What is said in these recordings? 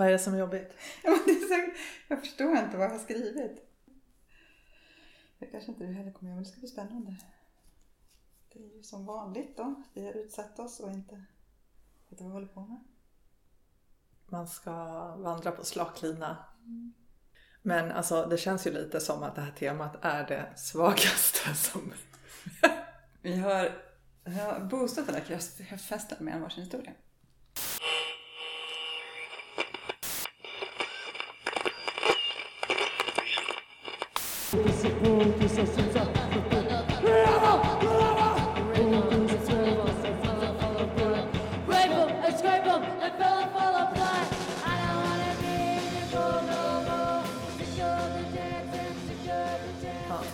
Vad är det som är jobbigt? Ja, men det är så, jag förstår inte vad jag har skrivit. Det kanske inte du heller kommer göra, men det ska bli spännande. Det är ju som vanligt då. Vi har utsatt oss och inte vet vad vi håller på med. Man ska vandra på slak lina. Men alltså det känns ju lite som att det här temat är det svagaste som... Vi har, har boostat den här höstfesten med en varsin historia.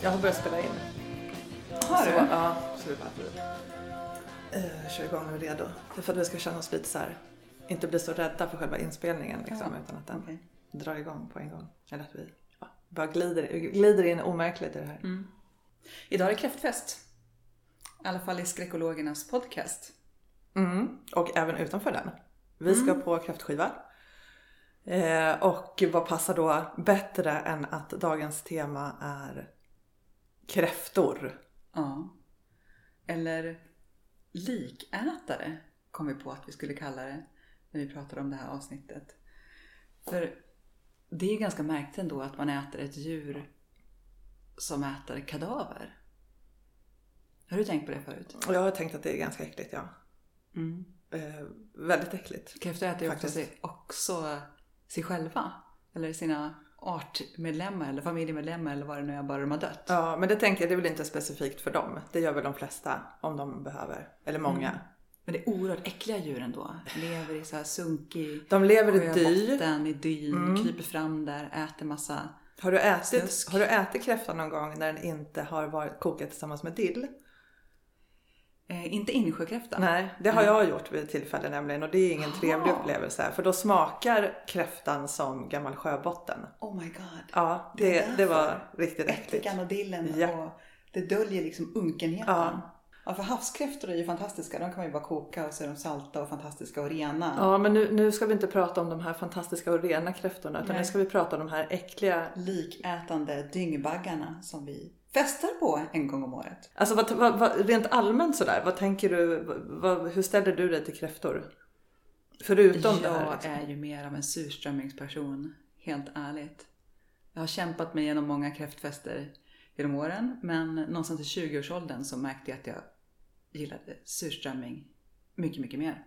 Jag har börjat spela in. Har Så, du? ja, så är bara vi uh, kör igång och är redo. För att vi ska känna oss lite så här, inte bli så rädda för själva inspelningen liksom, Ja, utan att den okej. drar igång på en gång. Eller att vi bara glider, glider in omärkligt i det här. Mm. Idag är det kräftfest. I alla fall i skräckologernas podcast. Mm, och även utanför den. Vi ska på kräftskiva. Eh, och vad passar då bättre än att dagens tema är kräftor? Ja. Eller likätare kom vi på att vi skulle kalla det när vi pratade om det här avsnittet. För det är ganska märkligt ändå att man äter ett djur som äter kadaver. Har du tänkt på det förut? Jag har tänkt att det är ganska äckligt, ja. Eh, väldigt äckligt. Kräftor äter ju också sig, också sig själva. Eller sina artmedlemmar eller familjemedlemmar eller vad det nu är, bara de har dött. Ja, men det tänker jag, det är väl inte specifikt för dem. Det gör väl de flesta om de behöver. Eller många. Men det är oerhört äckliga djur ändå. Lever i så här sunkig De lever i dy. sjöbotten, i dyn, kryper fram där, äter massa. Har du, ätit, Snusk. har du ätit kräfta någon gång när den inte har varit kokad tillsammans med dill? Eh, inte insjökräfta. Nej, det har jag gjort vid tillfälle nämligen och det är ingen trevlig Aha. upplevelse. För då smakar kräftan som gammal sjöbotten. Oh my god. Ja, Det det, det, var riktigt äckligt. Ättikan och dillen Ja. och det döljer liksom unkenheten. Ja. Ja. för havskräftor är ju fantastiska. De kan man ju bara koka och så är de salta och fantastiska och rena. Ja, men nu, nu ska vi inte prata om de här fantastiska och rena kräftorna utan Nej. nu ska vi prata om de här äckliga. Likätande dyngbaggarna som vi festar på en gång om året. Alltså vad, vad, vad, rent allmänt sådär, vad tänker du, hur ställer du dig till kräftor? Förutom det här. Jag Liksom. är ju mer av en surströmmingsperson, helt ärligt. Jag har kämpat mig igenom många kräftfester genom åren, men någonstans i 20-årsåldern så märkte jag att jag gillade surströmming mycket, mycket mer.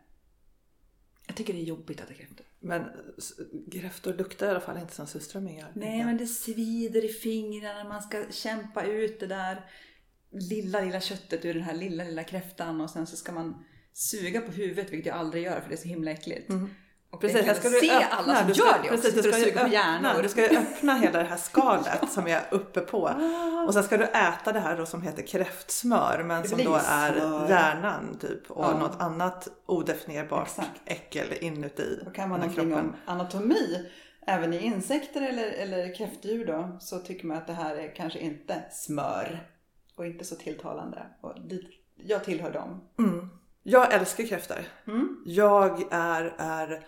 Jag tycker det är jobbigt att äta kräftor. Men s- kräftor luktar i alla fall inte som surströmming gör. Nej, men det svider i fingrarna, man ska kämpa ut det där lilla, lilla köttet ur den här lilla, lilla kräftan och sen så ska man suga på huvudet, vilket jag aldrig gör för det är så himla äckligt. Och Precis, här ska du se öppna, alla som du ska, gör det också. precis, du Sitter och ska, på hjärnor. öppna, du ska ju öppna hela det här skalet som är uppe på. Och sen ska du äta det här då som heter kräftsmör men som då är hjärnan typ och Ja. något annat odefinierbart Exakt. äckel inuti Då kan man någonting om anatomi. Även i insekter eller, eller kräftdjur då så tycker man att det här är kanske inte smör och inte så tilltalande. Och dit, jag tillhör dem. Jag älskar kräftor. Mm. Jag är, är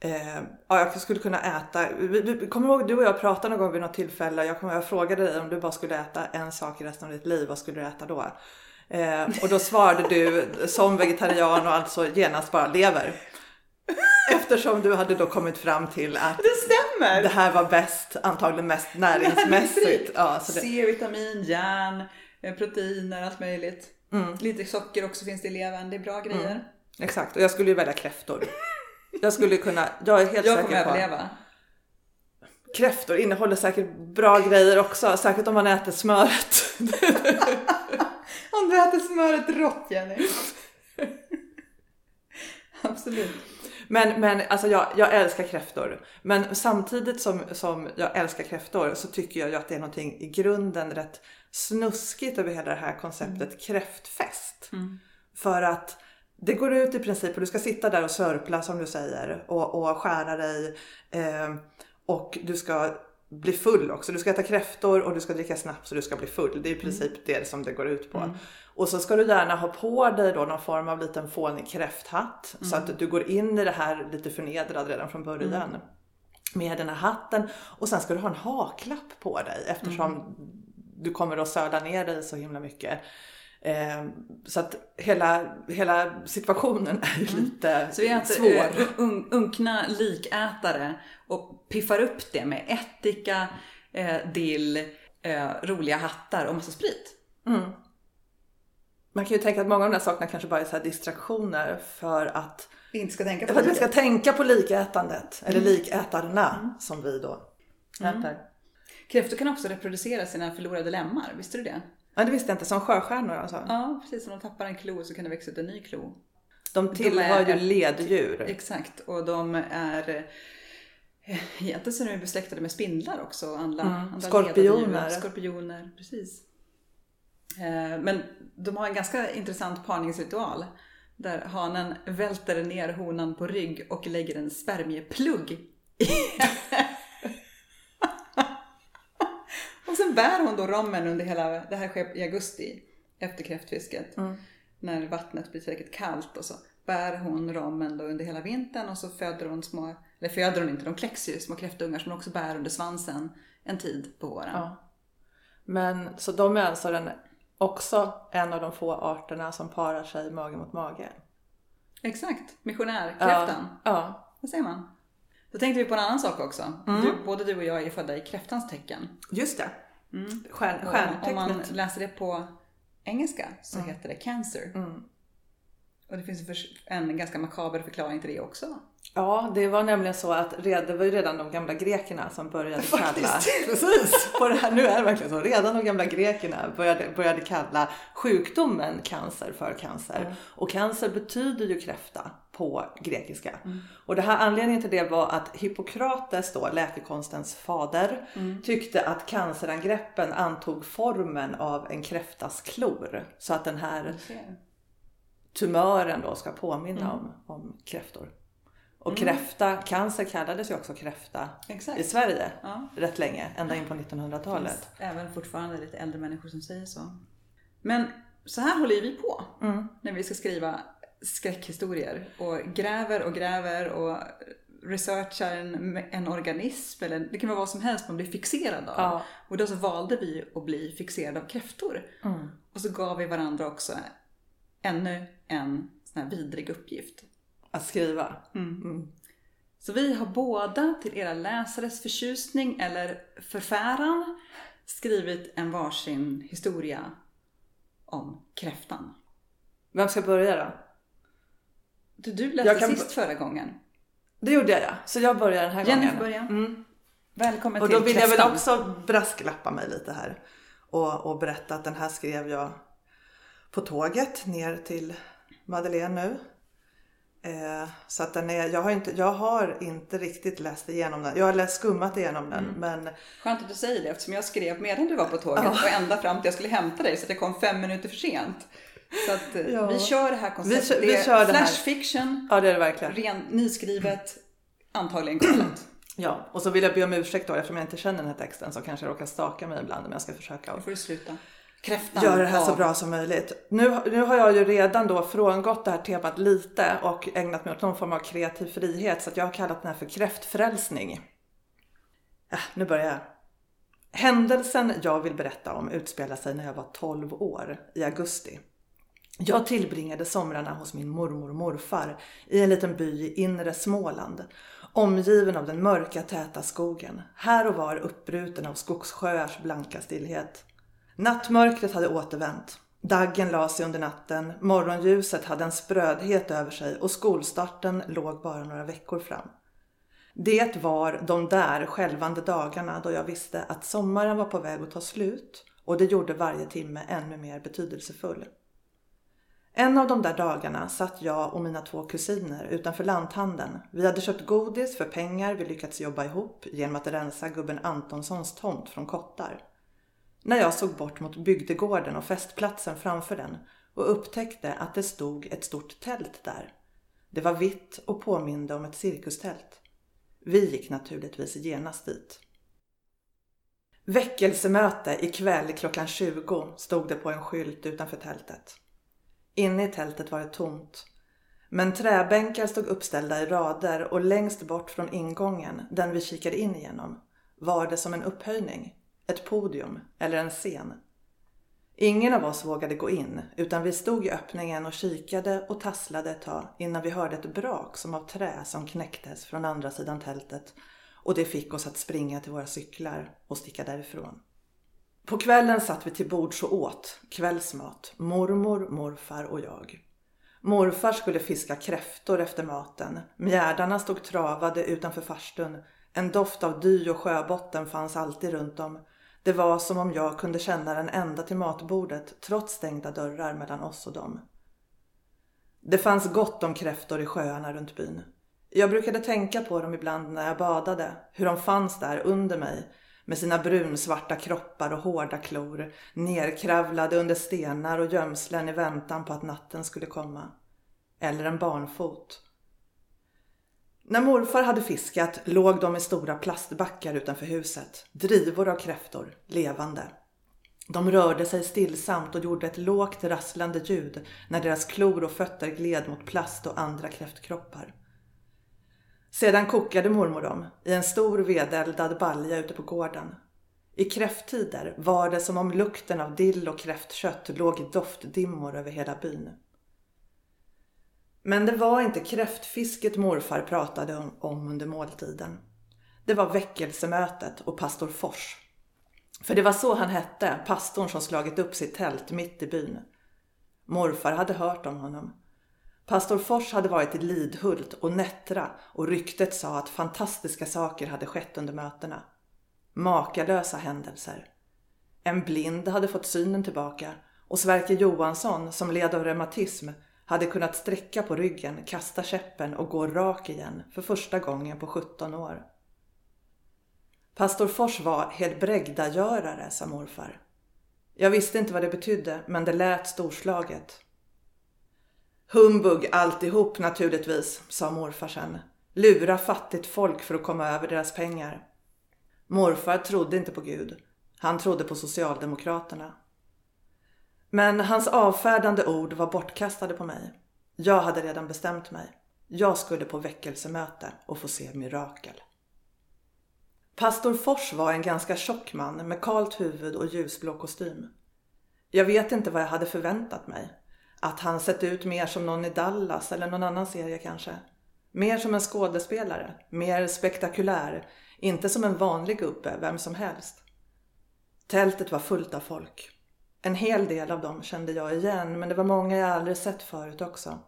eh, ja, jag skulle kunna äta. Vi, vi, kommer du ihåg du och jag pratade någon gång vid något tillfälle. Jag, kommer, jag frågade dig om du bara skulle äta en sak i resten av ditt liv. Vad skulle du äta då? Eh, och då svarade du som vegetarian och alltså genast bara lever. Eftersom du hade då kommit fram till att Det stämmer! det här var bäst, antagligen mest näringsmässigt. Ja, det, C-vitamin, järn, eh, proteiner, allt möjligt. Mm. Lite socker också finns det i levern. Det är bra grejer. exakt, och jag skulle ju välja kräftor. Jag skulle kunna, jag är helt Jag säker kommer på överleva. Kräftor innehåller säkert bra grejer också, särskilt om man äter smöret. Om du äter smöret rått Jenny. Absolut. Men, men alltså jag, jag älskar kräftor. Men samtidigt som, som jag älskar kräftor så tycker jag ju att det är någonting i grunden rätt snuskigt över hela det här konceptet kräftfest. För att det går ut i princip och du ska sitta där och sörpla som du säger och, och skära dig eh, och du ska bli full också. Du ska äta kräftor och du ska dricka snaps och du ska bli full. Det är i princip det som det går ut på. Och så ska du gärna ha på dig då någon form av liten fånig kräfthatt så att du går in i det här lite förnedrad redan från början. med den här hatten och sen ska du ha en haklapp på dig eftersom du kommer att söla ner dig så himla mycket. Eh, så att hela, hela situationen är ju lite Så vi äter svår. eh, un, unkna likätare och piffar upp det med ättika, eh, dill, eh, roliga hattar och massa sprit. Man kan ju tänka att många av de där sakerna kanske bara är så distraktioner för att, Vi inte ska tänka för på att vi ska tänka på likätandet. Eller Mm. likätarna som vi då äter. Kräftor kan också reproducera sina förlorade lemmar, visste du det? Ja, det visste jag inte. Som sjöstjärnor alltså. Ja, precis. Om de tappar en klo så kan det växa ut en ny klo. De tillhör är- ju leddjur. Exakt, och de är eh, Egentligen så är de besläktade med spindlar också. Andra, andra Mm. Skorpioner. ledardjur. Skorpioner, precis. Eh, Men de har en ganska intressant parningsritual. Där hanen välter ner honan på rygg och lägger en spermieplugg i Och sen bär hon då rommen under hela, det här sker i augusti efter kräftfisket. När vattnet blir tillräckligt kallt och så bär hon rommen då under hela vintern och så föder hon små, eller föder hon inte, de kläcks ju små kräftungar som hon också bär under svansen en tid på våren. Ja. Men så de är alltså den, också en av de få arterna som parar sig mage mot mage. Exakt, missionärkräftan. Ja. ja. Det ser man. Då tänkte vi på en annan sak också. Du, både du och jag är födda i kräftans tecken. Just det. Stjärn, Och om man stjärntecknet. läser det på engelska så heter det cancer. Och det finns en ganska makaber förklaring till det också. Ja, det var nämligen så att det var ju redan de gamla grekerna som började kalla... Faktiskt. Precis! På det här, nu är det verkligen så. Redan de gamla grekerna började, började kalla sjukdomen cancer för cancer. Och cancer betyder ju kräfta på grekiska. Och det här anledningen till det var att Hippokrates då, läkekonstens fader, tyckte att cancerangreppen antog formen av en kräftas klor. Så att den här tumören då ska påminna om, om kräftor. Och kräfta, cancer kallades ju också kräfta Exakt. i Sverige Ja. rätt länge, ända in på 1900-talet. Även fortfarande lite äldre människor som säger så. Men så här håller vi på när vi ska skriva skräckhistorier och gräver och gräver och researchar en, en organism eller det kan vara vad som helst man blir fixerad av. Ja. Och då så valde vi att bli fixerade av kräftor. Och så gav vi varandra också ännu en sån här vidrig uppgift. Att skriva. Så vi har båda till era läsares förtjusning eller förfäran skrivit en varsin historia om kräftan. Vem ska börja då? Du, du läste kan- sist förra gången. Det gjorde jag ja. Så jag börjar den här Jenny gången. får börja. Mm. Välkommen Och till då vill jag väl också brasklappa mig lite här. Och, och berätta att den här skrev jag på tåget ner till Madeleine nu. Eh, så att den är, jag har, inte, jag har inte riktigt läst igenom den. Jag har läst skummat igenom den Mm. men Skönt att du säger det eftersom jag skrev medan du var på tåget och ända fram till jag skulle hämta dig så att jag kom fem minuter för sent. Så att eh, Ja. vi kör det här konceptet. Vi kör- vi är kör det här. flash fiction, ja det är det verkligen. ren, nyskrivet, antagligen galet. Ja, och så vill jag be om ursäkt då eftersom jag inte känner den här texten så kanske jag råkar staka mig ibland men jag ska försöka Då får du sluta. Kräftan göra det här så av- bra som möjligt. Nu, nu har jag ju redan då frångått det här temat lite och ägnat mig åt någon form av kreativ frihet så att jag har kallat den här för kräftfrälsning. Ja, nu börjar jag. Händelsen jag vill berätta om utspelar sig när jag var 12 år i augusti. Jag tillbringade somrarna hos min mormor och morfar i en liten by i inre Småland. Omgiven av den mörka täta skogen, här och var uppbruten av skogssjöars blanka stillhet. Nattmörkret hade återvänt. Daggen la sig under natten, morgonljuset hade en sprödhet över sig och skolstarten låg bara några veckor fram. Det var de där skälvande dagarna då jag visste att sommaren var på väg att ta slut och det gjorde varje timme ännu mer betydelsefull. En av de där dagarna satt jag och mina två kusiner utanför lanthandeln. Vi hade köpt godis för pengar vi lyckats jobba ihop genom att rensa gubben Antonssons tomt från kottar. När jag såg bort mot bygdegården och festplatsen framför den och upptäckte att det stod ett stort tält där. Det var vitt och påminde om ett cirkustält. Vi gick naturligtvis genast dit. Väckelsemöte ikväll klockan 20 stod det på en skylt utanför tältet. Inne i tältet var det tomt. Men träbänkar stod uppställda i rader och längst bort från ingången, den vi kikade in igenom, var det som en upphöjning, ett podium eller en scen. Ingen av oss vågade gå in utan vi stod i öppningen och kikade och tasslade ett tag innan vi hörde ett brak som av trä som knäcktes från andra sidan tältet och det fick oss att springa till våra cyklar och sticka därifrån. På kvällen satt vi till bords och åt kvällsmat, mormor, morfar och jag. Morfar skulle fiska kräftor efter maten. Mjärdarna stod travade utanför farstun. En doft av dy och sjöbotten fanns alltid runt om. Det var som om jag kunde känna den ända till matbordet trots stängda dörrar mellan oss och dem. Det fanns gott om kräftor i sjöarna runt byn. Jag brukade tänka på dem ibland när jag badade, hur de fanns där under mig med sina brunsvarta kroppar och hårda klor, nerkravlade under stenar och gömslen i väntan på att natten skulle komma. Eller en barnfot. När morfar hade fiskat låg de i stora plastbackar utanför huset, drivor av kräftor, levande. De rörde sig stillsamt och gjorde ett lågt rasslande ljud när deras klor och fötter gled mot plast och andra kräftkroppar. Sedan kokade mormor dem i en stor vedeldad balja ute på gården. I kräfttider var det som om lukten av dill och kräftkött låg i doftdimmor över hela byn. Men det var inte kräftfisket morfar pratade om, under måltiden. Det var väckelsemötet och pastor Fors. För det var så han hette, pastorn som slagit upp sitt tält mitt i byn. Morfar hade hört om honom. Pastor Fors hade varit i Lidhult och Nättra och ryktet sa att fantastiska saker hade skett under mötena. Makalösa händelser. En blind hade fått synen tillbaka och Sverker Johansson som led av reumatism hade kunnat sträcka på ryggen, kasta käppen och gå rak igen för första gången på 17 år. Pastor Fors var helbrägdagörare, sa morfar. Jag visste inte vad det betydde, men det lät storslaget. Humbug alltihop naturligtvis, sa morfar sen. Lura fattigt folk för att komma över deras pengar. Morfar trodde inte på Gud. Han trodde på Socialdemokraterna. Men hans avfärdande ord var bortkastade på mig. Jag hade redan bestämt mig. Jag skulle på väckelsemöte och få se mirakel. Pastor Fors var en ganska tjock man med kalt huvud och ljusblå kostym. Jag vet inte vad jag hade förväntat mig. Att han sett ut mer som någon i Dallas eller någon annan serie kanske. Mer som en skådespelare, mer spektakulär, inte som en vanlig gubbe, vem som helst. Tältet var fullt av folk. En hel del av dem kände jag igen, men det var många jag aldrig sett förut också.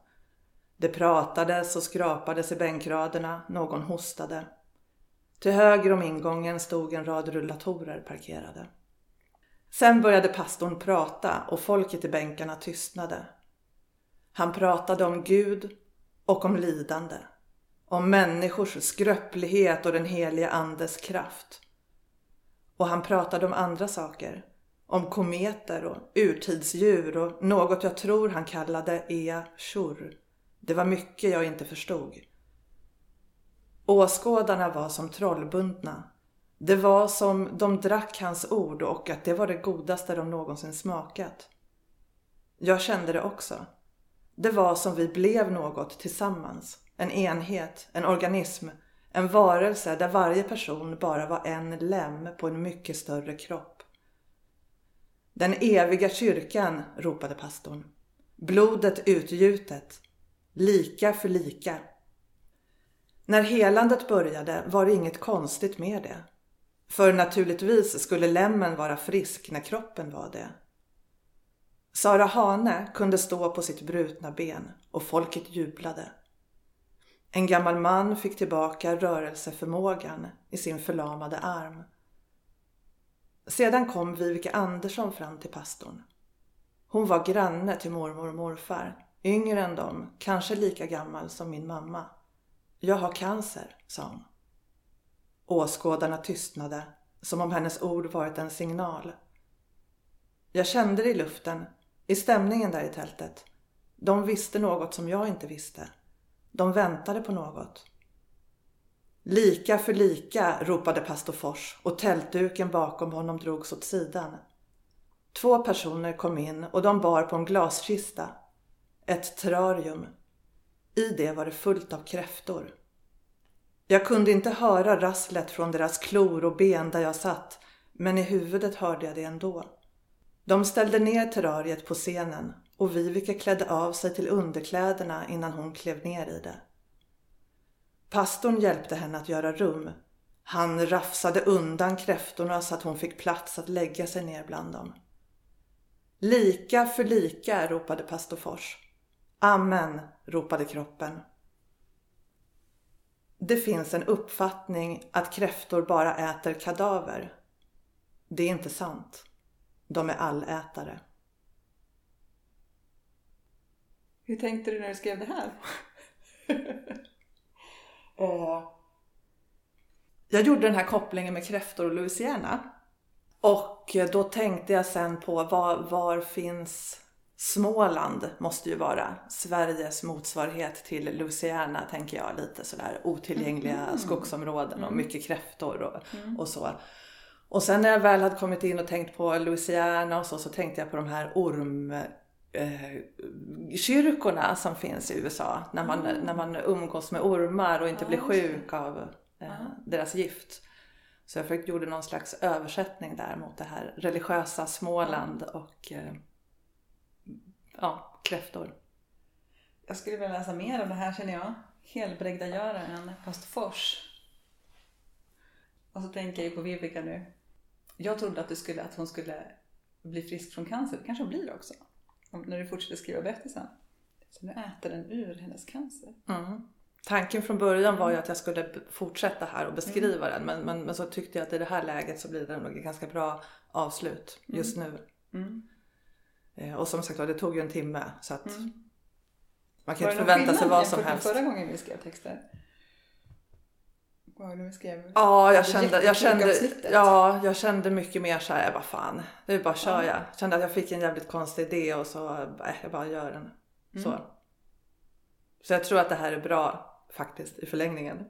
Det pratades och skrapades i bänkraderna, någon hostade. Till höger om ingången stod en rad rullatorer parkerade. Sen började pastorn prata och folket i bänkarna tystnade. Han pratade om Gud och om lidande. Om människors skröplighet och den heliga andes kraft. Och han pratade om andra saker. Om kometer och urtidsdjur och något jag tror han kallade Ea Shur. Det var mycket jag inte förstod. Åskådarna var som trollbundna. Det var som de drack hans ord och att det var det godaste de någonsin smakat. Jag kände det också. Det var som vi blev något tillsammans. En enhet, en organism, en varelse där varje person bara var en lem på en mycket större kropp. Den eviga kyrkan, ropade pastorn. Blodet utgjutet. Lika för lika. När helandet började var det inget konstigt med det. För naturligtvis skulle lämmen vara frisk när kroppen var det. Sara Hane kunde stå på sitt brutna ben och folket jublade. En gammal man fick tillbaka rörelseförmågan i sin förlamade arm. Sedan kom Viveka Andersson fram till pastorn. Hon var granne till mormor och morfar, yngre än dem, kanske lika gammal som min mamma. Jag har cancer, sa hon. Åskådarna tystnade, som om hennes ord varit en signal. Jag kände det i luften i stämningen där i tältet. De visste något som jag inte visste. De väntade på något. Lika för lika, ropade pastor Fors och tältduken bakom honom drogs åt sidan. Två personer kom in och de bar på en glaskista. Ett terrarium. I det var det fullt av kräftor. Jag kunde inte höra rasslet från deras klor och ben där jag satt, men i huvudet hörde jag det ändå. De ställde ner terrariet på scenen och Vivica klädde av sig till underkläderna innan hon klev ner i det. Pastorn hjälpte henne att göra rum. Han rafsade undan kräftorna så att hon fick plats att lägga sig ner bland dem. Lika för lika, ropade pastor Fors. Amen, ropade kroppen. Det finns en uppfattning att kräftor bara äter kadaver. Det är inte sant. De är allätare. Hur tänkte du när du skrev det här? Eh, Jag gjorde den här kopplingen med kräftor och Louisiana. Och då tänkte jag sen på var, var finns Småland måste ju vara Sveriges motsvarighet till Louisiana tänker jag. Lite sådär otillgängliga skogsområden och mycket kräftor och, och så. Och sen när jag väl hade kommit in och tänkt på Louisiana och så, så tänkte jag på de här orm eh, som finns i USA. När man, när man umgås med ormar och inte Ja, blir sjuk av eh, deras gift. Så jag fick, gjorde någon slags översättning där mot det här religiösa Småland och eh, ja, kräftor. Jag skulle vilja läsa mer om det här känner jag. Helbrägdagöraren, pastor Fors. Och så tänker jag på Vivica nu. Jag trodde att, du skulle, att hon skulle bli frisk från cancer. Det kanske hon blir också. Om, när du fortsätter skriva berättelsen. Så nu äter den ur hennes cancer. Mm. Tanken från början var ju att jag skulle fortsätta här och beskriva den men, men, men så tyckte jag att i det här läget så blir det nog ett ganska bra avslut just nu. Mm. Eh, Och som sagt var, det tog ju en timme så att Mm. man kan Var inte det någon förvänta sig skillnad vad som helst. förra gången vi skrev texter? Var det vi skrev? Ja, jag Det kände, jag kände, ja, jag kände mycket mer så här, vad fan, är bara kör Ja. jag. Kände att jag fick en jävligt konstig idé och så, äh, jag bara gör den. Så. Mm. så jag tror att det här är bra faktiskt i förlängningen.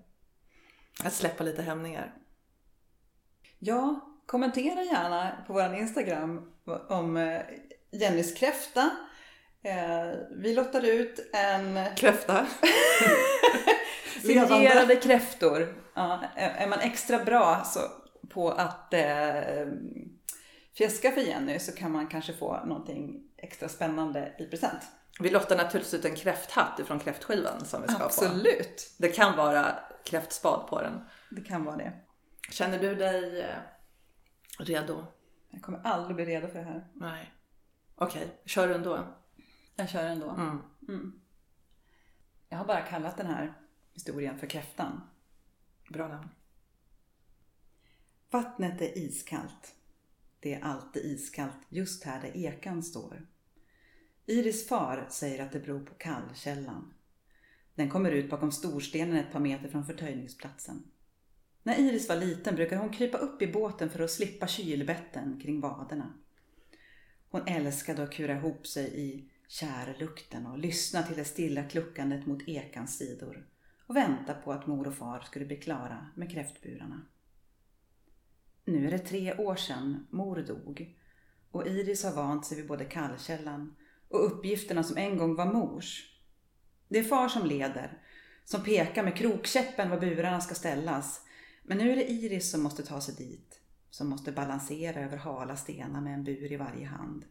Att släppa lite hämningar. Ja, kommentera gärna på vår Instagram om eh, Jennys kräfta. Eh, Vi lottade ut en Kräfta. Signerade kräftor. Ja, är man extra bra så, på att eh, fjäska för Jenny så kan man kanske få någonting extra spännande i present. Vi lottar naturligtvis ut en kräfthatt ifrån kräftskivan som vi ska få. Absolut, Det kan vara kräftspad på den. det kan vara det. Känner du dig eh, redo? Jag kommer aldrig bli redo för det här. Nej. Okej, kör du ändå. Jag kör ändå. Mm. Mm. Jag har bara kallat den här historien för kräftan. Bra namn. Vattnet är iskallt. Det är alltid iskallt just här där ekan står. Iris far säger att det beror på kallkällan. Den kommer ut bakom storstenen ett par meter från förtöjningsplatsen. När Iris var liten brukade hon krypa upp i båten för att slippa kylbetten kring vaderna. Hon älskade att kura ihop sig i kärlukten och lyssna till det stilla kluckandet mot ekans sidor och vänta på att mor och far skulle bli klara med kräftburarna. Nu är det tre år sedan mor dog och Iris har vant sig vid både kallkällan och uppgifterna som en gång var mors. Det är far som leder, som pekar med krokkäppen var burarna ska ställas. Men nu är det Iris som måste ta sig dit, som måste balansera över hala stenar med en bur i varje hand.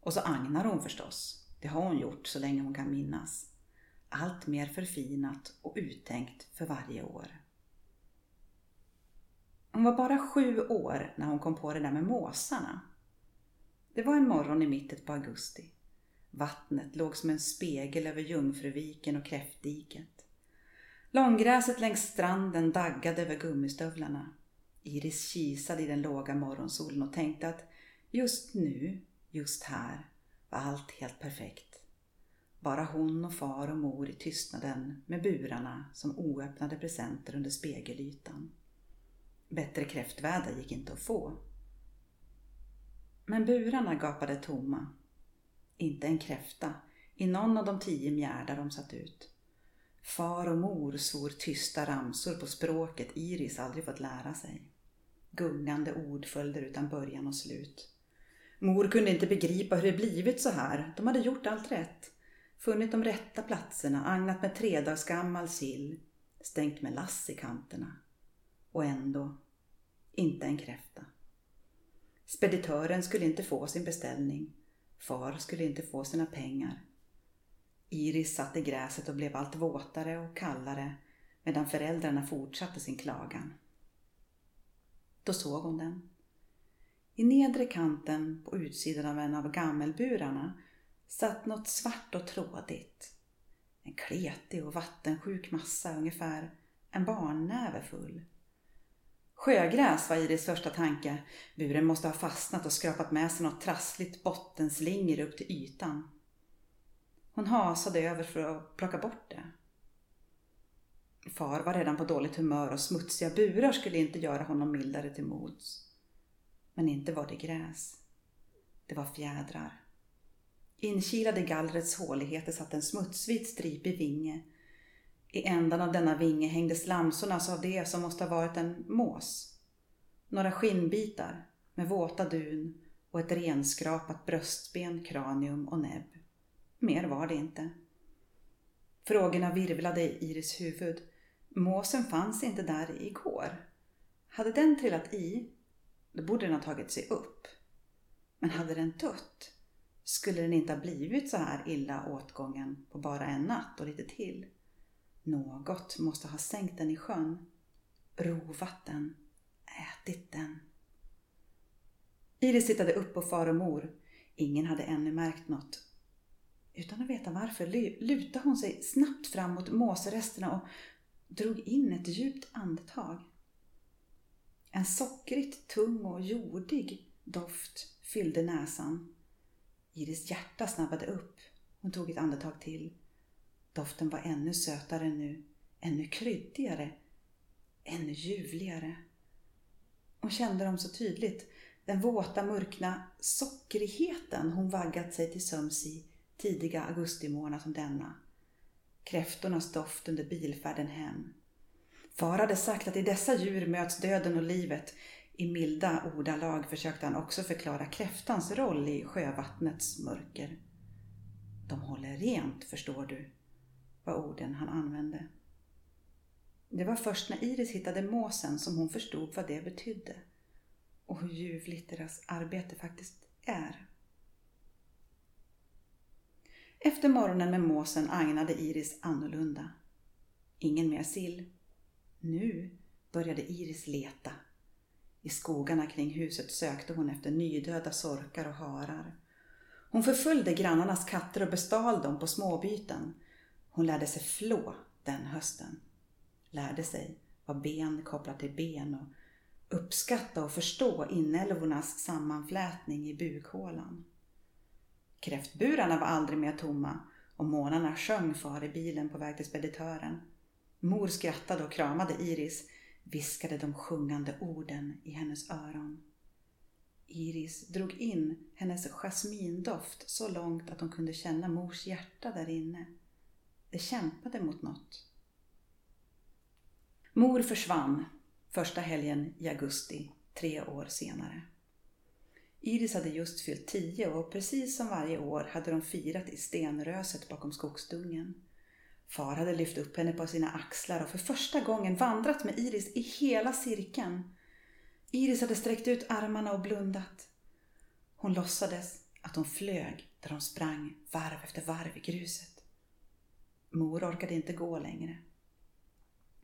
Och så agnar hon förstås. Det har hon gjort så länge hon kan minnas. Allt mer förfinat och uttänkt för varje år. Hon var bara sju år när hon kom på det där med måsarna. Det var en morgon i mitten på augusti. Vattnet låg som en spegel över Jungfruviken och kräftdiket. Långgräset längs stranden daggade över gummistövlarna. Iris kisade i den låga morgonsolen och tänkte att just nu, just här, var allt helt perfekt. Bara hon och far och mor i tystnaden med burarna som oöppnade presenter under spegelytan. Bättre kräftväder gick inte att få. Men burarna gapade tomma. Inte en kräfta i någon av de tio mjärdar de satt ut. Far och mor svor tysta ramsor på språket Iris aldrig fått lära sig. Gungande ordföljder utan början och slut. Mor kunde inte begripa hur det blivit så här. De hade gjort allt rätt funnit de rätta platserna, agnat med tredagsgammal sill, stängt med lass i kanterna. Och ändå, inte en kräfta. Speditören skulle inte få sin beställning. Far skulle inte få sina pengar. Iris satt i gräset och blev allt våtare och kallare medan föräldrarna fortsatte sin klagan. Då såg hon den. I nedre kanten på utsidan av en av gammelburarna satt något svart och trådigt. En kletig och vattensjuk massa, ungefär en barnnäve full. Sjögräs var Iris första tanke. Buren måste ha fastnat och skrapat med sig något trassligt bottenslinger upp till ytan. Hon hasade över för att plocka bort det. Far var redan på dåligt humör och smutsiga burar skulle inte göra honom mildare till mods. Men inte var det gräs. Det var fjädrar. Inkilad i gallrets håligheter satt en smutsvit stripig vinge. I ändan av denna vinge hängde slamsorna av det som måste ha varit en mås. Några skinnbitar med våta dun och ett renskrapat bröstben, kranium och näbb. Mer var det inte. Frågorna virvlade i Iris huvud. Måsen fanns inte där igår. Hade den trillat i, då borde den ha tagit sig upp. Men hade den dött skulle den inte ha blivit så här illa åtgången på bara en natt och lite till. Något måste ha sänkt den i sjön, rovat den, ätit den. Iris tittade upp på far och mor. Ingen hade ännu märkt något. Utan att veta varför lutade hon sig snabbt fram mot måsresterna och drog in ett djupt andetag. En sockrigt tung och jordig doft fyllde näsan. Iris hjärta snabbade upp. Hon tog ett andetag till. Doften var ännu sötare nu, ännu kryddigare, ännu ljuvligare. Hon kände dem så tydligt, den våta mörkna sockrigheten hon vaggat sig till sömns i tidiga augustimorgnar som denna. Kräftornas doft under bilfärden hem. Far hade sagt att i dessa djur möts döden och livet. I milda ordalag försökte han också förklara kräftans roll i sjövattnets mörker. De håller rent, förstår du, var orden han använde. Det var först när Iris hittade måsen som hon förstod vad det betydde och hur ljuvligt deras arbete faktiskt är. Efter morgonen med måsen agnade Iris annorlunda. Ingen mer sill. Nu började Iris leta. I skogarna kring huset sökte hon efter nydöda sorkar och harar. Hon förföljde grannarnas katter och bestal dem på småbyten. Hon lärde sig flå den hösten. Lärde sig vad ben kopplar till ben och uppskatta och förstå inälvornas sammanflätning i bukhålan. Kräftburarna var aldrig mer tomma och månarna sjöng för i bilen på väg till speditören. Mor skrattade och kramade Iris, viskade de sjungande orden i hennes öron. Iris drog in hennes jasmindoft så långt att hon kunde känna mors hjärta där inne. Det kämpade mot något. Mor försvann första helgen i augusti, tre år senare. Iris hade just fyllt tio och precis som varje år hade de firat i stenröset bakom skogsdungen. Far hade lyft upp henne på sina axlar och för första gången vandrat med Iris i hela cirkeln. Iris hade sträckt ut armarna och blundat. Hon låtsades att hon flög där hon sprang varv efter varv i gruset. Mor orkade inte gå längre.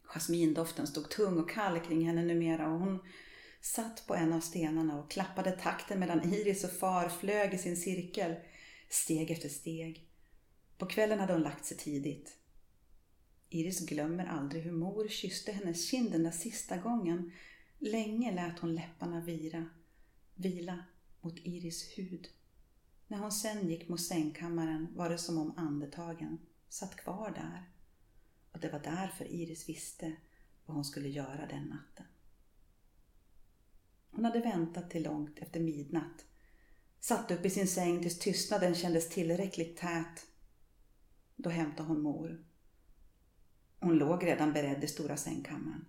Jasmindoften stod tung och kall kring henne numera och hon satt på en av stenarna och klappade takten medan Iris och far flög i sin cirkel, steg efter steg. På kvällen hade hon lagt sig tidigt. Iris glömmer aldrig hur mor kysste hennes kind den där sista gången. Länge lät hon läpparna vira, vila mot Iris hud. När hon sen gick mot sängkammaren var det som om andetagen satt kvar där. Och det var därför Iris visste vad hon skulle göra den natten. Hon hade väntat till långt efter midnatt. Satt upp i sin säng tills tystnaden kändes tillräckligt tät. Då hämtade hon mor. Hon låg redan beredd i stora sängkammaren.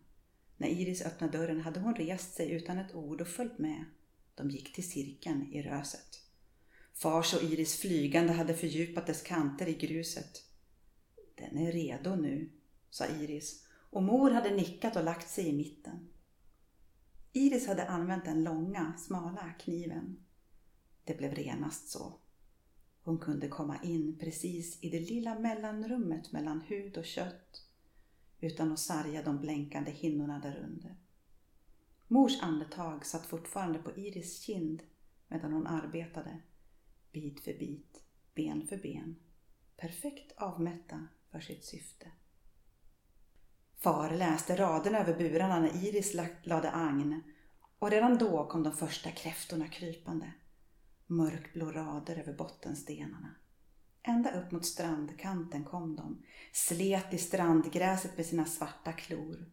När Iris öppnade dörren hade hon rest sig utan ett ord och följt med. De gick till cirkeln i röset. Fars och Iris flygande hade fördjupat dess kanter i gruset. Den är redo nu, sa Iris och mor hade nickat och lagt sig i mitten. Iris hade använt den långa, smala kniven. Det blev renast så. Hon kunde komma in precis i det lilla mellanrummet mellan hud och kött utan att sarga de blänkande hinnorna därunder. Mors andetag satt fortfarande på Iris kind medan hon arbetade, bit för bit, ben för ben, perfekt avmätta för sitt syfte. Far läste raderna över burarna när Iris lade agn och redan då kom de första kräftorna krypande. Mörkblå rader över bottenstenarna. Ända upp mot strandkanten kom de, slet i strandgräset med sina svarta klor.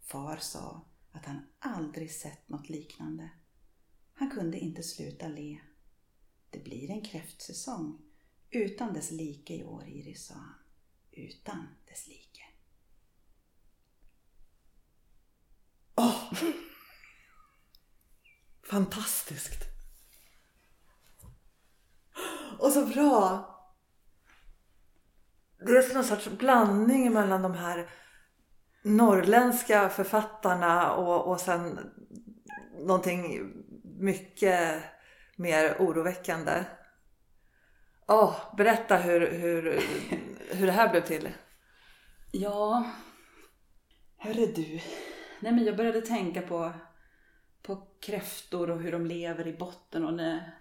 Far sa att han aldrig sett något liknande. Han kunde inte sluta le. Det blir en kräftsäsong utan dess like i år, Iris, sa han. Utan dess like. Åh! Fantastiskt! Och så bra! Det är som någon sorts blandning mellan de här norrländska författarna och, och sen någonting mycket mer oroväckande. Åh, berätta hur, hur, hur det här blev till. Ja, hörru du. Nej men jag började tänka på, på kräftor och hur de lever i botten och när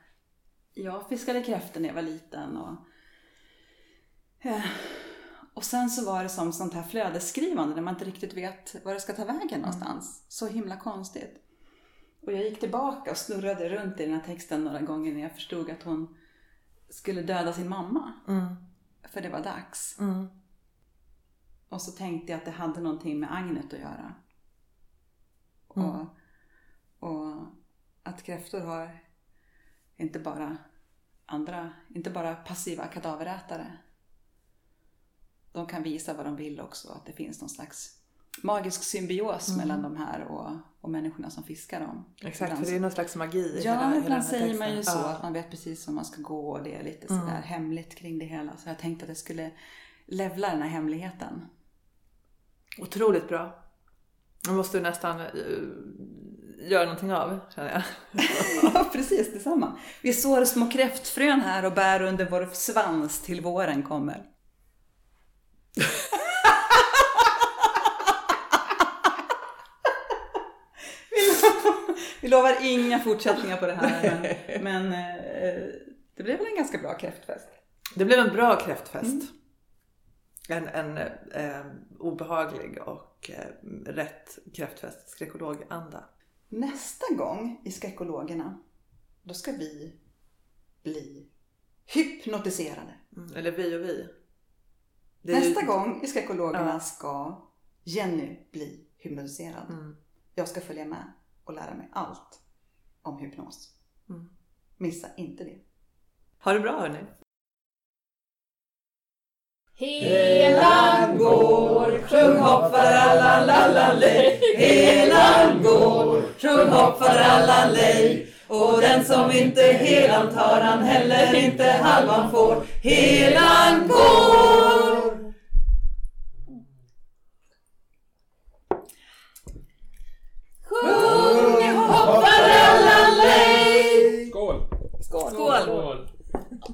jag fiskade kräftor när jag var liten och eh, och sen så var det som sånt här flödesskrivande när man inte riktigt vet var det ska ta vägen någonstans. Så himla konstigt. Och jag gick tillbaka och snurrade runt i den här texten några gånger när jag förstod att hon skulle döda sin mamma. Mm, För det var dags. mm, Och så tänkte jag att det hade någonting med agnet att göra. Mm. Och, och att kräftor har inte bara andra, inte bara passiva kadaverätare. De kan visa vad de vill också, att det finns någon slags magisk symbios Mm. mellan de här och, och människorna som fiskar dem. Exakt, Ibland för det är någon slags magi i Ja, hela, ibland säger texten. man ju så Ja. att man vet precis var man ska gå och det är lite Mm. sådär hemligt kring det hela. Så jag tänkte att jag skulle levla den här hemligheten. Otroligt bra. Det måste du nästan eh, göra någonting av, känner jag. Ja, precis detsamma. Vi sår små kräftfrön här och bär under vår svans till våren kommer. Vi lovar- inga fortsättningar på det här, men, men eh, det blev väl en ganska bra kräftfest. Det blev en bra kräftfest. En, en eh, obehaglig och eh, rätt kräftfest. Skräckologanda. Nästa gång i Skräckologerna, då ska vi bli hypnotiserade. Mm. Eller vi och vi. Nästa ju- gång i Skräckologerna Ja. ska Jenny bli hypnotiserad. Mm. Jag ska följa med och lära mig allt om hypnos. Mm. Missa inte det. Ha det bra hörni. Helan går, sjung hopp faralalalej. Helan går, tro, hopp för alla lej. Och den som inte helan tar han heller inte halvan får. Helan går! Sjung hopp för alla lej! Skål! Skål! Skål.